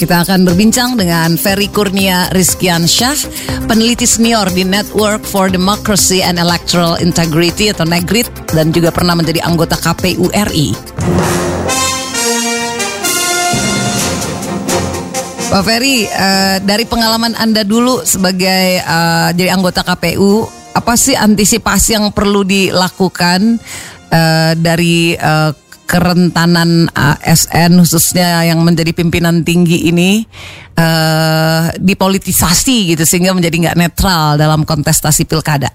Kita akan berbincang dengan Ferry Kurnia Rizkian Syah, peneliti senior di Network for Democracy and Electoral Integrity atau NEGRIT dan juga pernah menjadi anggota KPU RI. Pak Ferry, uh, dari pengalaman Anda dulu sebagai uh, jadi anggota KPU, apa sih antisipasi yang perlu dilakukan uh, dari uh, kerentanan ASN khususnya yang menjadi pimpinan tinggi ini uh, dipolitisasi gitu sehingga menjadi nggak netral dalam kontestasi pilkada?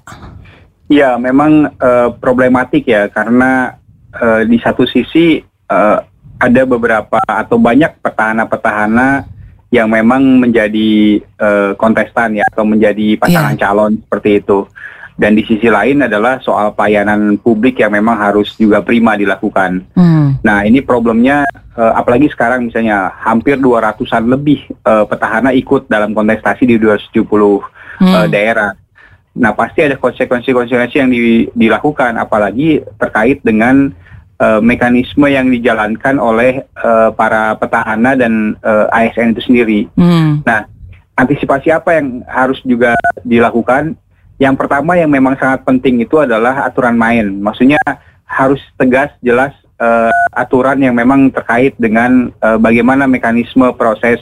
Ya, memang uh, problematik ya karena uh, di satu sisi uh, ada beberapa atau banyak petahana-petahana yang memang menjadi uh, kontestan ya atau menjadi pasangan yeah. calon seperti itu. Dan di sisi lain adalah soal pelayanan publik yang memang harus juga prima dilakukan. Hmm. Nah ini problemnya uh, apalagi sekarang misalnya hampir 200-an lebih uh, petahana ikut dalam kontestasi di 270 hmm. uh, daerah. Nah pasti ada konsekuensi-konsekuensi yang di, dilakukan apalagi terkait dengan uh, mekanisme yang dijalankan oleh uh, para petahana dan uh, ASN itu sendiri. Hmm. Nah, antisipasi apa yang harus juga dilakukan? Yang pertama yang memang sangat penting itu adalah aturan main. Maksudnya harus tegas, jelas uh, aturan yang memang terkait dengan uh, bagaimana mekanisme proses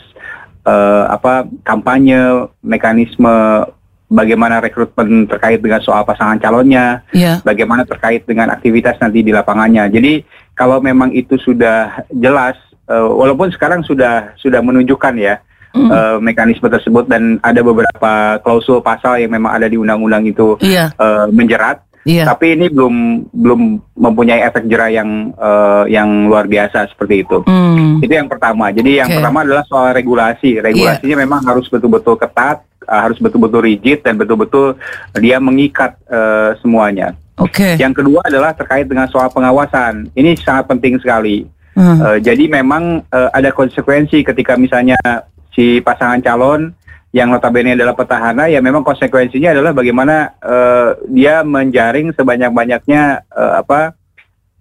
uh, apa kampanye, mekanisme bagaimana rekrutmen terkait dengan soal pasangan calonnya, yeah. bagaimana terkait dengan aktivitas nanti di lapangannya. Jadi kalau memang itu sudah jelas, uh, walaupun sekarang sudah sudah menunjukkan ya mm. uh, mekanisme tersebut dan ada beberapa klausul pasal yang memang ada di undang-undang itu yeah. Iya. uh, menjerat. Yeah. Tapi ini belum belum mempunyai efek jerah yang uh, yang luar biasa seperti itu. Mm. Itu yang pertama. Jadi yang okay. pertama adalah soal regulasi. Regulasinya yeah. memang harus betul-betul ketat uh, harus betul-betul rigid dan betul-betul dia mengikat uh, semuanya. Oke. Okay. Yang kedua adalah terkait dengan soal pengawasan. Ini sangat penting sekali. Hmm. Uh, jadi memang uh, ada konsekuensi ketika misalnya si pasangan calon yang notabene adalah petahana ya memang konsekuensinya adalah bagaimana uh, dia menjaring sebanyak-banyaknya uh, apa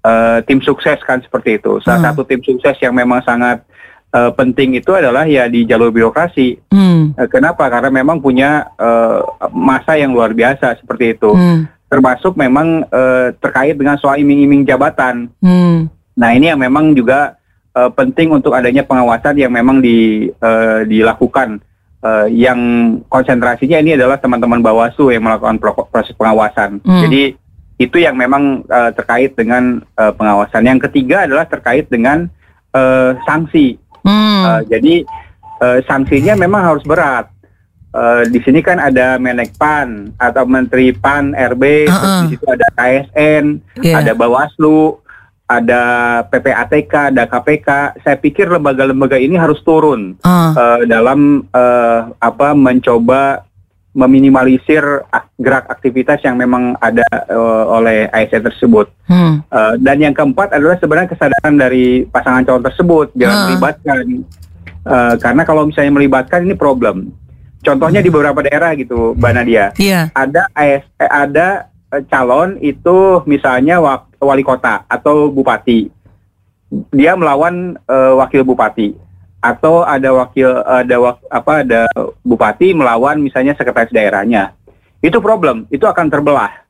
uh, tim sukses kan seperti itu. Salah hmm. satu tim sukses yang memang sangat uh, penting itu adalah ya di jalur birokrasi. Hmm. Uh, kenapa? Karena memang punya uh, masa yang luar biasa seperti itu. Hmm. Termasuk memang uh, terkait dengan soal iming-iming jabatan. Hmm. Nah ini yang memang juga uh, penting untuk adanya pengawasan yang memang di, uh, dilakukan. Uh, yang konsentrasinya ini adalah teman-teman Bawaslu yang melakukan proses pengawasan. Hmm. Jadi itu yang memang uh, terkait dengan uh, pengawasan. Yang ketiga adalah terkait dengan uh, sanksi. Hmm. Uh, jadi uh, sanksinya memang harus berat. Uh, di sini kan ada Menekpan atau Menteri Pan RB, uh -uh. di situ ada KSN, yeah. ada Bawaslu, ada PPATK, ada KPK. Saya pikir lembaga-lembaga ini harus turun uh. Uh, dalam uh, apa mencoba meminimalisir gerak aktivitas yang memang ada uh, oleh ASN tersebut. Hmm. Uh, dan yang keempat adalah sebenarnya kesadaran dari pasangan calon tersebut jangan hmm. melibatkan. Uh, karena kalau misalnya melibatkan ini problem. Contohnya hmm. di beberapa daerah gitu, Mbak Nadia. Yeah. Ada AS, ada calon itu misalnya wali kota atau bupati. Dia melawan uh, wakil bupati. Atau ada wakil ada wak, apa ada bupati melawan misalnya sekretaris daerahnya. Itu problem itu akan terbelah.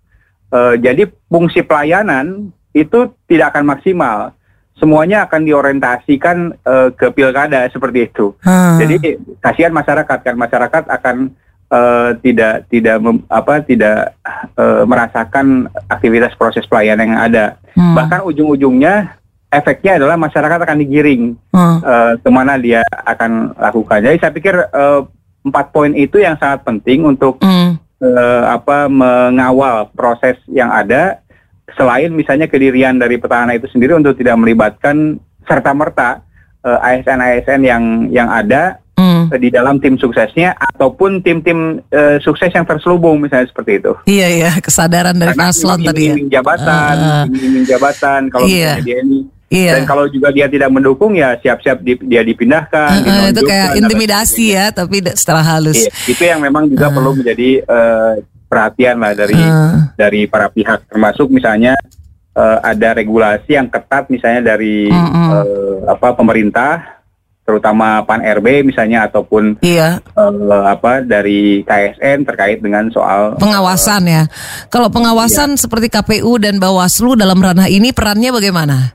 Uh, jadi fungsi pelayanan itu tidak akan maksimal. Semuanya akan diorientasikan uh, ke pilkada seperti itu. Hmm. jadi kasihan masyarakat kan masyarakat akan uh, tidak tidak mem, apa tidak uh, merasakan aktivitas proses pelayanan yang ada hmm. bahkan ujung-ujungnya efeknya adalah masyarakat akan digiring hmm. uh, ke mana dia akan lakukan. Jadi saya pikir uh, empat poin itu yang sangat penting untuk hmm. uh, apa mengawal proses yang ada. Selain misalnya kedirian dari petahana itu sendiri untuk tidak melibatkan serta merta uh, ASN-ASN yang yang ada. Di dalam tim suksesnya ataupun tim-tim uh, sukses yang terselubung misalnya seperti itu. Iya iya kesadaran dari paslon tadi ya. jabatan, uh, jabatan kalau iya. dia ini Iya. Dan kalau juga dia tidak mendukung ya siap-siap di, dia dipindahkan. Uh, itu kayak intimidasi ya, tapi setelah halus. Iya, itu yang memang juga uh. perlu menjadi uh, perhatian lah dari uh. dari para pihak, termasuk misalnya uh, ada regulasi yang ketat misalnya dari uh -uh. Uh, apa pemerintah terutama Pan RB misalnya ataupun Iya. eh, apa dari KSN terkait dengan soal Pengawasan ya. Kalau Iya. pengawasan seperti KPU dan Bawaslu dalam ranah ini perannya bagaimana?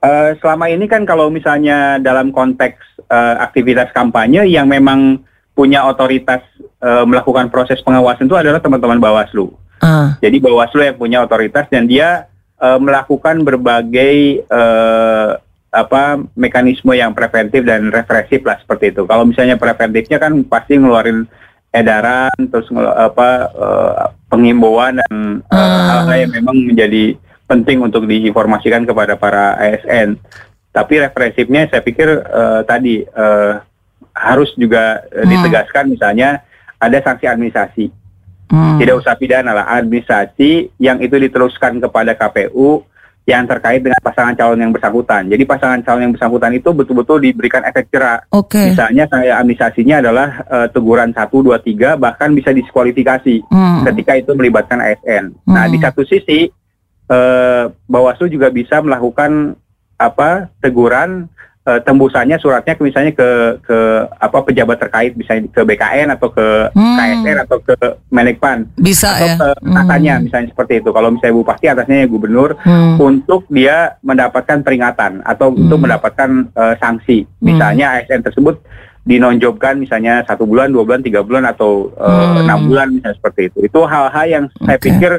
Eh, selama ini kan kalau misalnya dalam konteks eh, aktivitas kampanye yang memang punya otoritas eh, melakukan proses pengawasan itu adalah teman-teman Bawaslu. Ah, Jadi Bawaslu yang punya otoritas dan dia eh, melakukan berbagai eh, apa mekanisme yang preventif dan represif lah seperti itu. Kalau misalnya preventifnya kan pasti ngeluarin edaran terus ngelu- apa eh, penghimbauan dan eh, Ah. hal-hal yang memang menjadi penting untuk diinformasikan kepada para ASN. Tapi represifnya saya pikir eh, tadi eh, harus juga Hmm. ditegaskan misalnya ada sanksi administrasi hmm. tidak usah pidana lah administrasi yang itu diteruskan kepada KPU yang terkait dengan pasangan calon yang bersangkutan. Jadi pasangan calon yang bersangkutan itu betul-betul diberikan efek jerah. Oke. Misalnya saya administrasinya adalah eh, teguran 1 2 3 bahkan bisa diskualifikasi Hmm. ketika itu melibatkan ASN. Nah, Hmm. di satu sisi eh, Bawaslu juga bisa melakukan apa teguran eh, tembusannya suratnya ke misalnya ke ke apa pejabat terkait misalnya ke BKN atau ke Hmm. KSN atau ke Menekpan Bisa atau ya. ke atasannya misalnya seperti itu. Kalau misalnya bupati atasnya ya gubernur Hmm. untuk dia mendapatkan peringatan atau untuk Hmm. mendapatkan eh, sanksi. Misalnya ASN tersebut dinonjobkan misalnya satu bulan, dua bulan, tiga bulan atau eh, Hmm. enam bulan misalnya seperti itu. Itu hal-hal yang saya Oke. pikir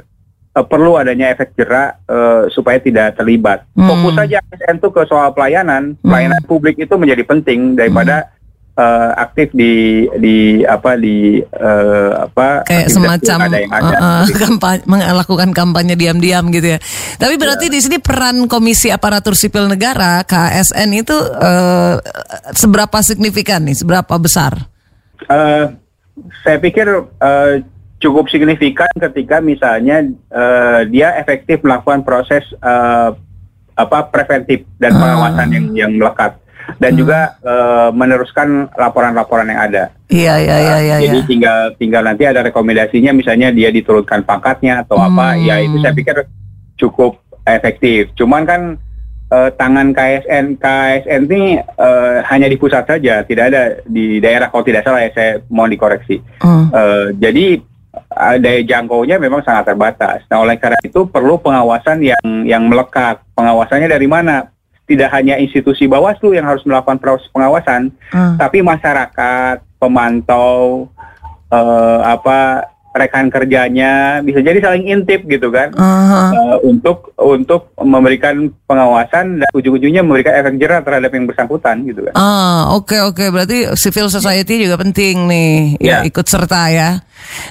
eh, perlu adanya efek jerak eh, supaya tidak terlibat. Hmm. Fokus saja ASN itu ke soal pelayanan, pelayanan publik itu menjadi penting daripada Hmm. eh, aktif di di apa di eh, apa kayak semacam pilkada yang ada. uh, uh, kampanye, melakukan kampanye diam-diam gitu ya. Tapi berarti di sini peran Komisi Aparatur Sipil Negara KSN itu uh, seberapa signifikan nih, seberapa besar? Eh, saya pikir eh, cukup signifikan ketika misalnya eh, dia efektif melakukan proses eh, apa preventif dan Ah. pengawasan yang yang melekat dan juga eh, meneruskan laporan-laporan yang ada. Iya iya iya iya. Jadi iya. tinggal tinggal nanti ada rekomendasinya misalnya dia diturunkan pangkatnya atau apa Hmm. ya itu saya pikir cukup efektif. Cuman kan eh, tangan KSN KSN ini eh, hanya di pusat saja, tidak ada di daerah kalau tidak salah ya saya mohon dikoreksi. Hmm. Eh, jadi daya jangkaunya memang sangat terbatas. Nah oleh karena itu perlu pengawasan yang yang melekat. Pengawasannya dari mana? Tidak hanya institusi Bawaslu yang harus melakukan proses pengawasan, Hmm. tapi masyarakat, pemantau, eh, apa rekan kerjanya bisa jadi saling intip gitu kan Aha. eh, untuk untuk memberikan pengawasan dan ujung-ujungnya memberikan efek jerah terhadap yang bersangkutan gitu kan. Ah, oke oke berarti civil society juga penting nih, ya, Ya. ikut serta ya.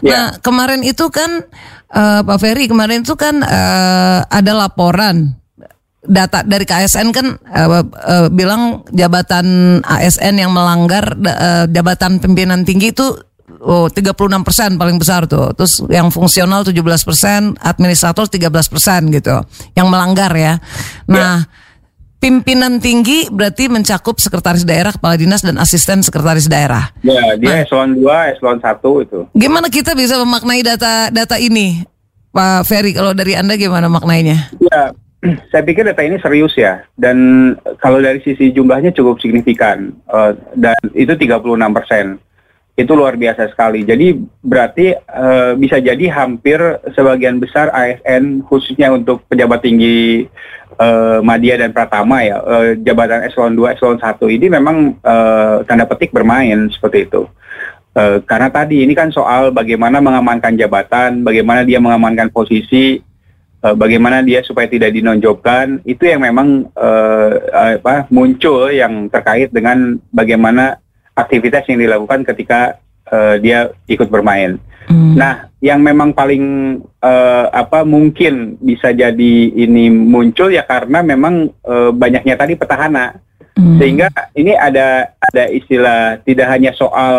Ya. Nah kemarin itu kan eh, Pak Ferry kemarin itu kan eh, ada laporan data dari KSN kan eh, eh, bilang jabatan ASN yang melanggar eh, jabatan pimpinan tinggi itu oh 36% paling besar tuh. Terus yang fungsional 17%, administrator 13% gitu. Yang melanggar ya. Nah, pimpinan tinggi berarti mencakup sekretaris daerah, kepala dinas dan asisten sekretaris daerah. Ya, dia eselon 2, eselon 1 itu. Gimana kita bisa memaknai data data ini? Pak Ferry kalau dari Anda gimana maknainya? Ya, saya pikir data ini serius ya. Dan kalau dari sisi jumlahnya cukup signifikan. Eh, dan itu 36 persen. Itu luar biasa sekali. Jadi berarti eh, bisa jadi hampir sebagian besar ASN khususnya untuk pejabat tinggi eh, Madya dan Pratama ya, eh, jabatan eselon 2, eselon 1 ini memang eh, tanda petik bermain seperti itu. Eh, karena tadi ini kan soal bagaimana mengamankan jabatan, bagaimana dia mengamankan posisi, eh, bagaimana dia supaya tidak dinonjolkan, itu yang memang eh, apa muncul yang terkait dengan bagaimana aktivitas yang dilakukan ketika eh, dia ikut bermain. Hmm. Nah, yang memang paling eh, apa mungkin bisa jadi ini muncul ya karena memang eh, banyaknya tadi petahana Hmm. sehingga ini ada ada istilah tidak hanya soal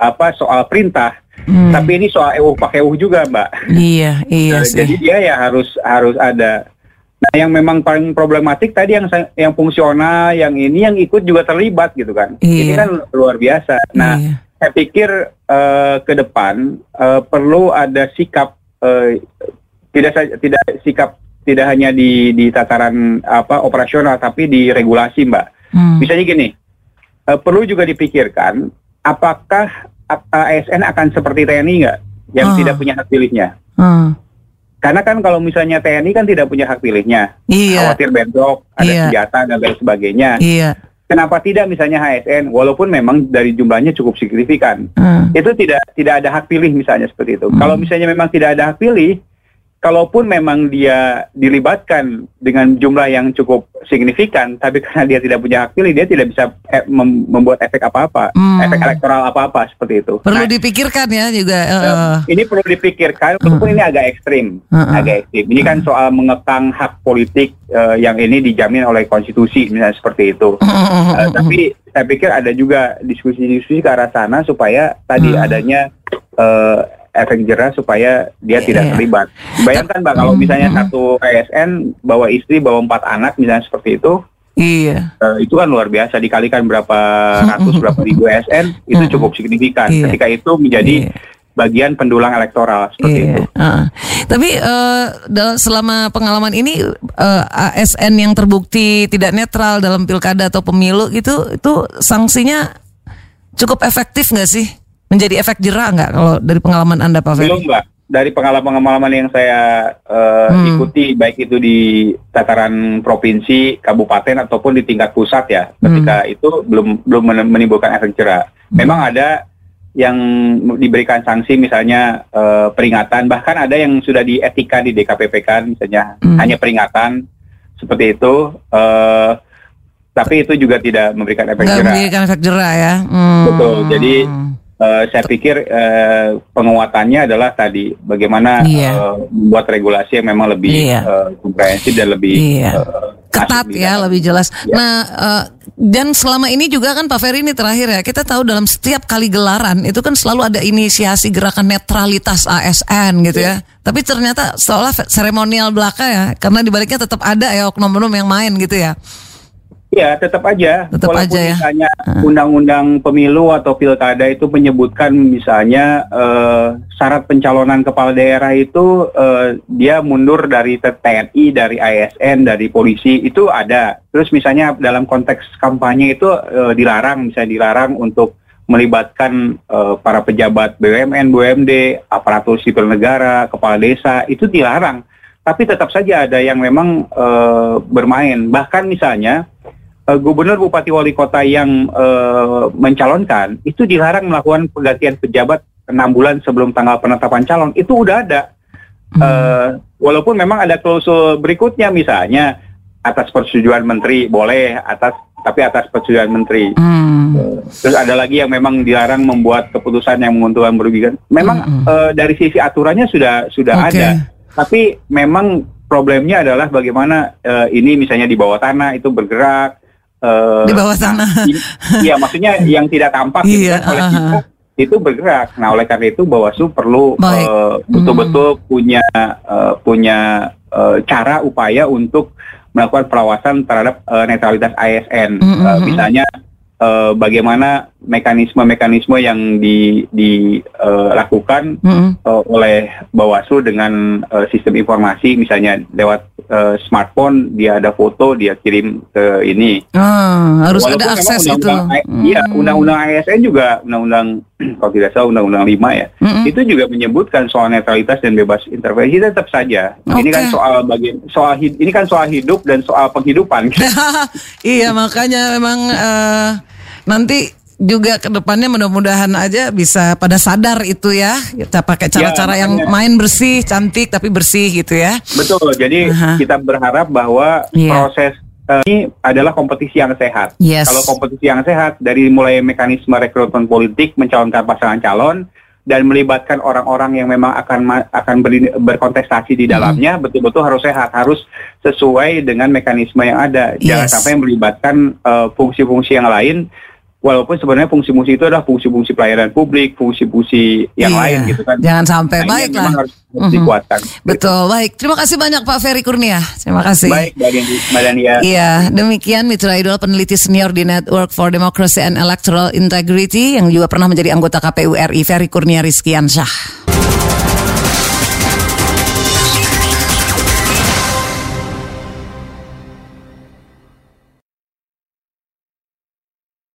apa soal perintah Hmm. tapi ini soal euh pakai euh juga mbak Iya, iya sih. jadi dia ya harus harus ada nah yang memang paling problematik tadi yang yang fungsional yang ini yang ikut juga terlibat gitu kan ini Iya. kan luar biasa nah Iya. saya pikir eh, ke depan eh, perlu ada sikap eh, tidak tidak sikap tidak hanya di di tataran apa operasional tapi di regulasi mbak Hmm. Misalnya gini, uh, perlu juga dipikirkan apakah ASN akan seperti TNI nggak yang Ah. tidak punya hak pilihnya. Hmm. Karena kan kalau misalnya TNI kan tidak punya hak pilihnya, Iya. khawatir bentrok, ada Iya. senjata dan lain sebagainya. Iya. Kenapa tidak misalnya HSN, walaupun memang dari jumlahnya cukup signifikan, Hmm. itu tidak tidak ada hak pilih misalnya seperti itu. Hmm. Kalau misalnya memang tidak ada hak pilih, kalaupun memang dia dilibatkan dengan jumlah yang cukup signifikan, tapi karena dia tidak punya hak pilih, dia tidak bisa eh, mem- membuat efek apa-apa, Hmm. efek elektoral apa-apa seperti itu. Perlu Nah, dipikirkan ya juga. eh, ini perlu dipikirkan, walaupun ini agak ekstrim, Hmm. agak ekstrim. Ini kan soal mengekang hak politik eh, yang ini dijamin oleh konstitusi, misalnya seperti itu. Eh, tapi saya pikir ada juga diskusi-diskusi ke arah sana supaya tadi Hmm. adanya eh, efek jerah supaya dia Iya, tidak iya. terlibat. Bayangkan mbak kalau Hmm, misalnya hmm. satu ASN bawa istri bawa empat anak misalnya seperti itu, Iya. eh, itu kan luar biasa dikalikan berapa Hmm, ratus berapa ribu ASN itu Hmm. cukup signifikan. Iya. Ketika itu menjadi Iya. bagian pendulang elektoral seperti itu. Iya. heeh. Tapi dal- selama pengalaman ini eh, ASN yang terbukti tidak netral dalam pilkada atau pemilu gitu, itu sanksinya cukup efektif nggak sih? Menjadi efek jerah nggak kalau dari pengalaman anda Pak Ferry? Belum mbak. Dari pengalaman-pengalaman yang saya eh, Hmm. ikuti, baik itu di tataran provinsi, kabupaten ataupun di tingkat pusat ya, Hmm. ketika itu belum belum men- menimbulkan efek jerah. Memang ada yang diberikan sanksi, misalnya eh, peringatan, bahkan ada yang sudah dietika di DKPP kan, misalnya Hmm. hanya peringatan seperti itu. eh, tapi itu juga tidak memberikan efek jerah. memberikan efek jerah ya? Hmm. Betul. Jadi, Eh, saya pikir eh, penguatannya adalah tadi bagaimana Iya. eh, membuat regulasi yang memang lebih Iya. eh, komprehensif dan lebih Iya. eh, ketat ya dalam. lebih jelas. Ya. Nah eh, dan selama ini juga kan Pak Ferry ini terakhir ya kita tahu dalam setiap kali gelaran itu kan selalu ada inisiasi gerakan netralitas ASN gitu ya. Tapi ternyata seolah seremonial belaka ya karena dibaliknya tetap ada ya oknum-oknum yang main gitu ya. Ya, tetap aja. Tetap Walaupun aja ya. misalnya undang-undang pemilu atau pilkada itu menyebutkan misalnya eh, syarat pencalonan kepala daerah itu eh, dia mundur dari TNI, dari ASN, dari polisi itu ada. Terus misalnya dalam konteks kampanye itu eh, dilarang, misalnya dilarang untuk melibatkan eh, para pejabat BUMN, BUMD, aparatur sipil negara, kepala desa itu dilarang. Tapi tetap saja ada yang memang eh, bermain. Bahkan misalnya eh, gubernur, bupati, wali kota yang eh, mencalonkan itu dilarang melakukan pergantian pejabat enam bulan sebelum tanggal penetapan calon. Itu udah ada. Eh, walaupun memang ada klausul berikutnya misalnya atas persetujuan menteri boleh, atas tapi atas persetujuan menteri. Hmm. Terus ada lagi yang memang dilarang membuat keputusan yang menguntungkan merugikan. Memang Mm-mm. eh, dari sisi aturannya sudah sudah Oke. ada, tapi memang problemnya adalah bagaimana eh, ini misalnya di bawah tanah itu bergerak. Eh, Di bawah tanah. i- Iya, maksudnya yang tidak tampak gitu Iya, kan, oleh kita itu bergerak. Nah, oleh karena itu Bawaslu perlu Baik. eh, betul-betul punya eh, punya eh, cara upaya untuk melakukan pengawasan terhadap eh, netralitas ASN. Mm, mm, Eh, mm. misalnya eh, bagaimana mekanisme-mekanisme yang dilakukan Hmm. oleh Bawaslu dengan eh, sistem informasi, misalnya lewat eh, smartphone dia ada foto dia kirim ke ini. Ah, harus Walaupun ada akses itu. undang-undang A- Hmm. Iya, undang-undang ASN juga undang-undang kalau tidak salah undang-undang 5 ya. Mm-mm. Itu juga menyebutkan soal netralitas dan bebas intervensi tetap saja. Ini Oke. kan soal bagian soal ini kan soal hidup dan soal penghidupan. iya makanya memang eh, nanti juga ke depannya mudah-mudahan aja bisa pada sadar itu ya kita pakai cara-cara yang makanya. main bersih cantik tapi bersih gitu ya Betul. Jadi Aha. kita berharap bahwa Iya. proses eh, ini adalah kompetisi yang sehat. Yes. Kalau kompetisi yang sehat dari mulai mekanisme rekrutmen politik mencalonkan pasangan calon dan melibatkan orang-orang yang memang akan akan beri- berkontestasi di dalamnya betul-betul harus sehat, harus sesuai dengan mekanisme yang ada. Jangan Yes. sampai melibatkan eh, fungsi-fungsi yang lain walaupun sebenarnya fungsi-fungsi itu adalah fungsi-fungsi pelayanan publik, fungsi-fungsi yang Iya. lain gitu kan. jangan sampai Nah, ini yang baik lah memang harus, Mhm. dikuatkan. betul baik terima kasih banyak Pak Ferry Kurnia terima kasih Baik, Mbak Dani- Mbak Dania. Iya, demikian Mitra Idol peneliti senior di Network for Democracy and Electoral Integrity yang juga pernah menjadi anggota KPU RI Ferry Kurnia Rizkiansyah.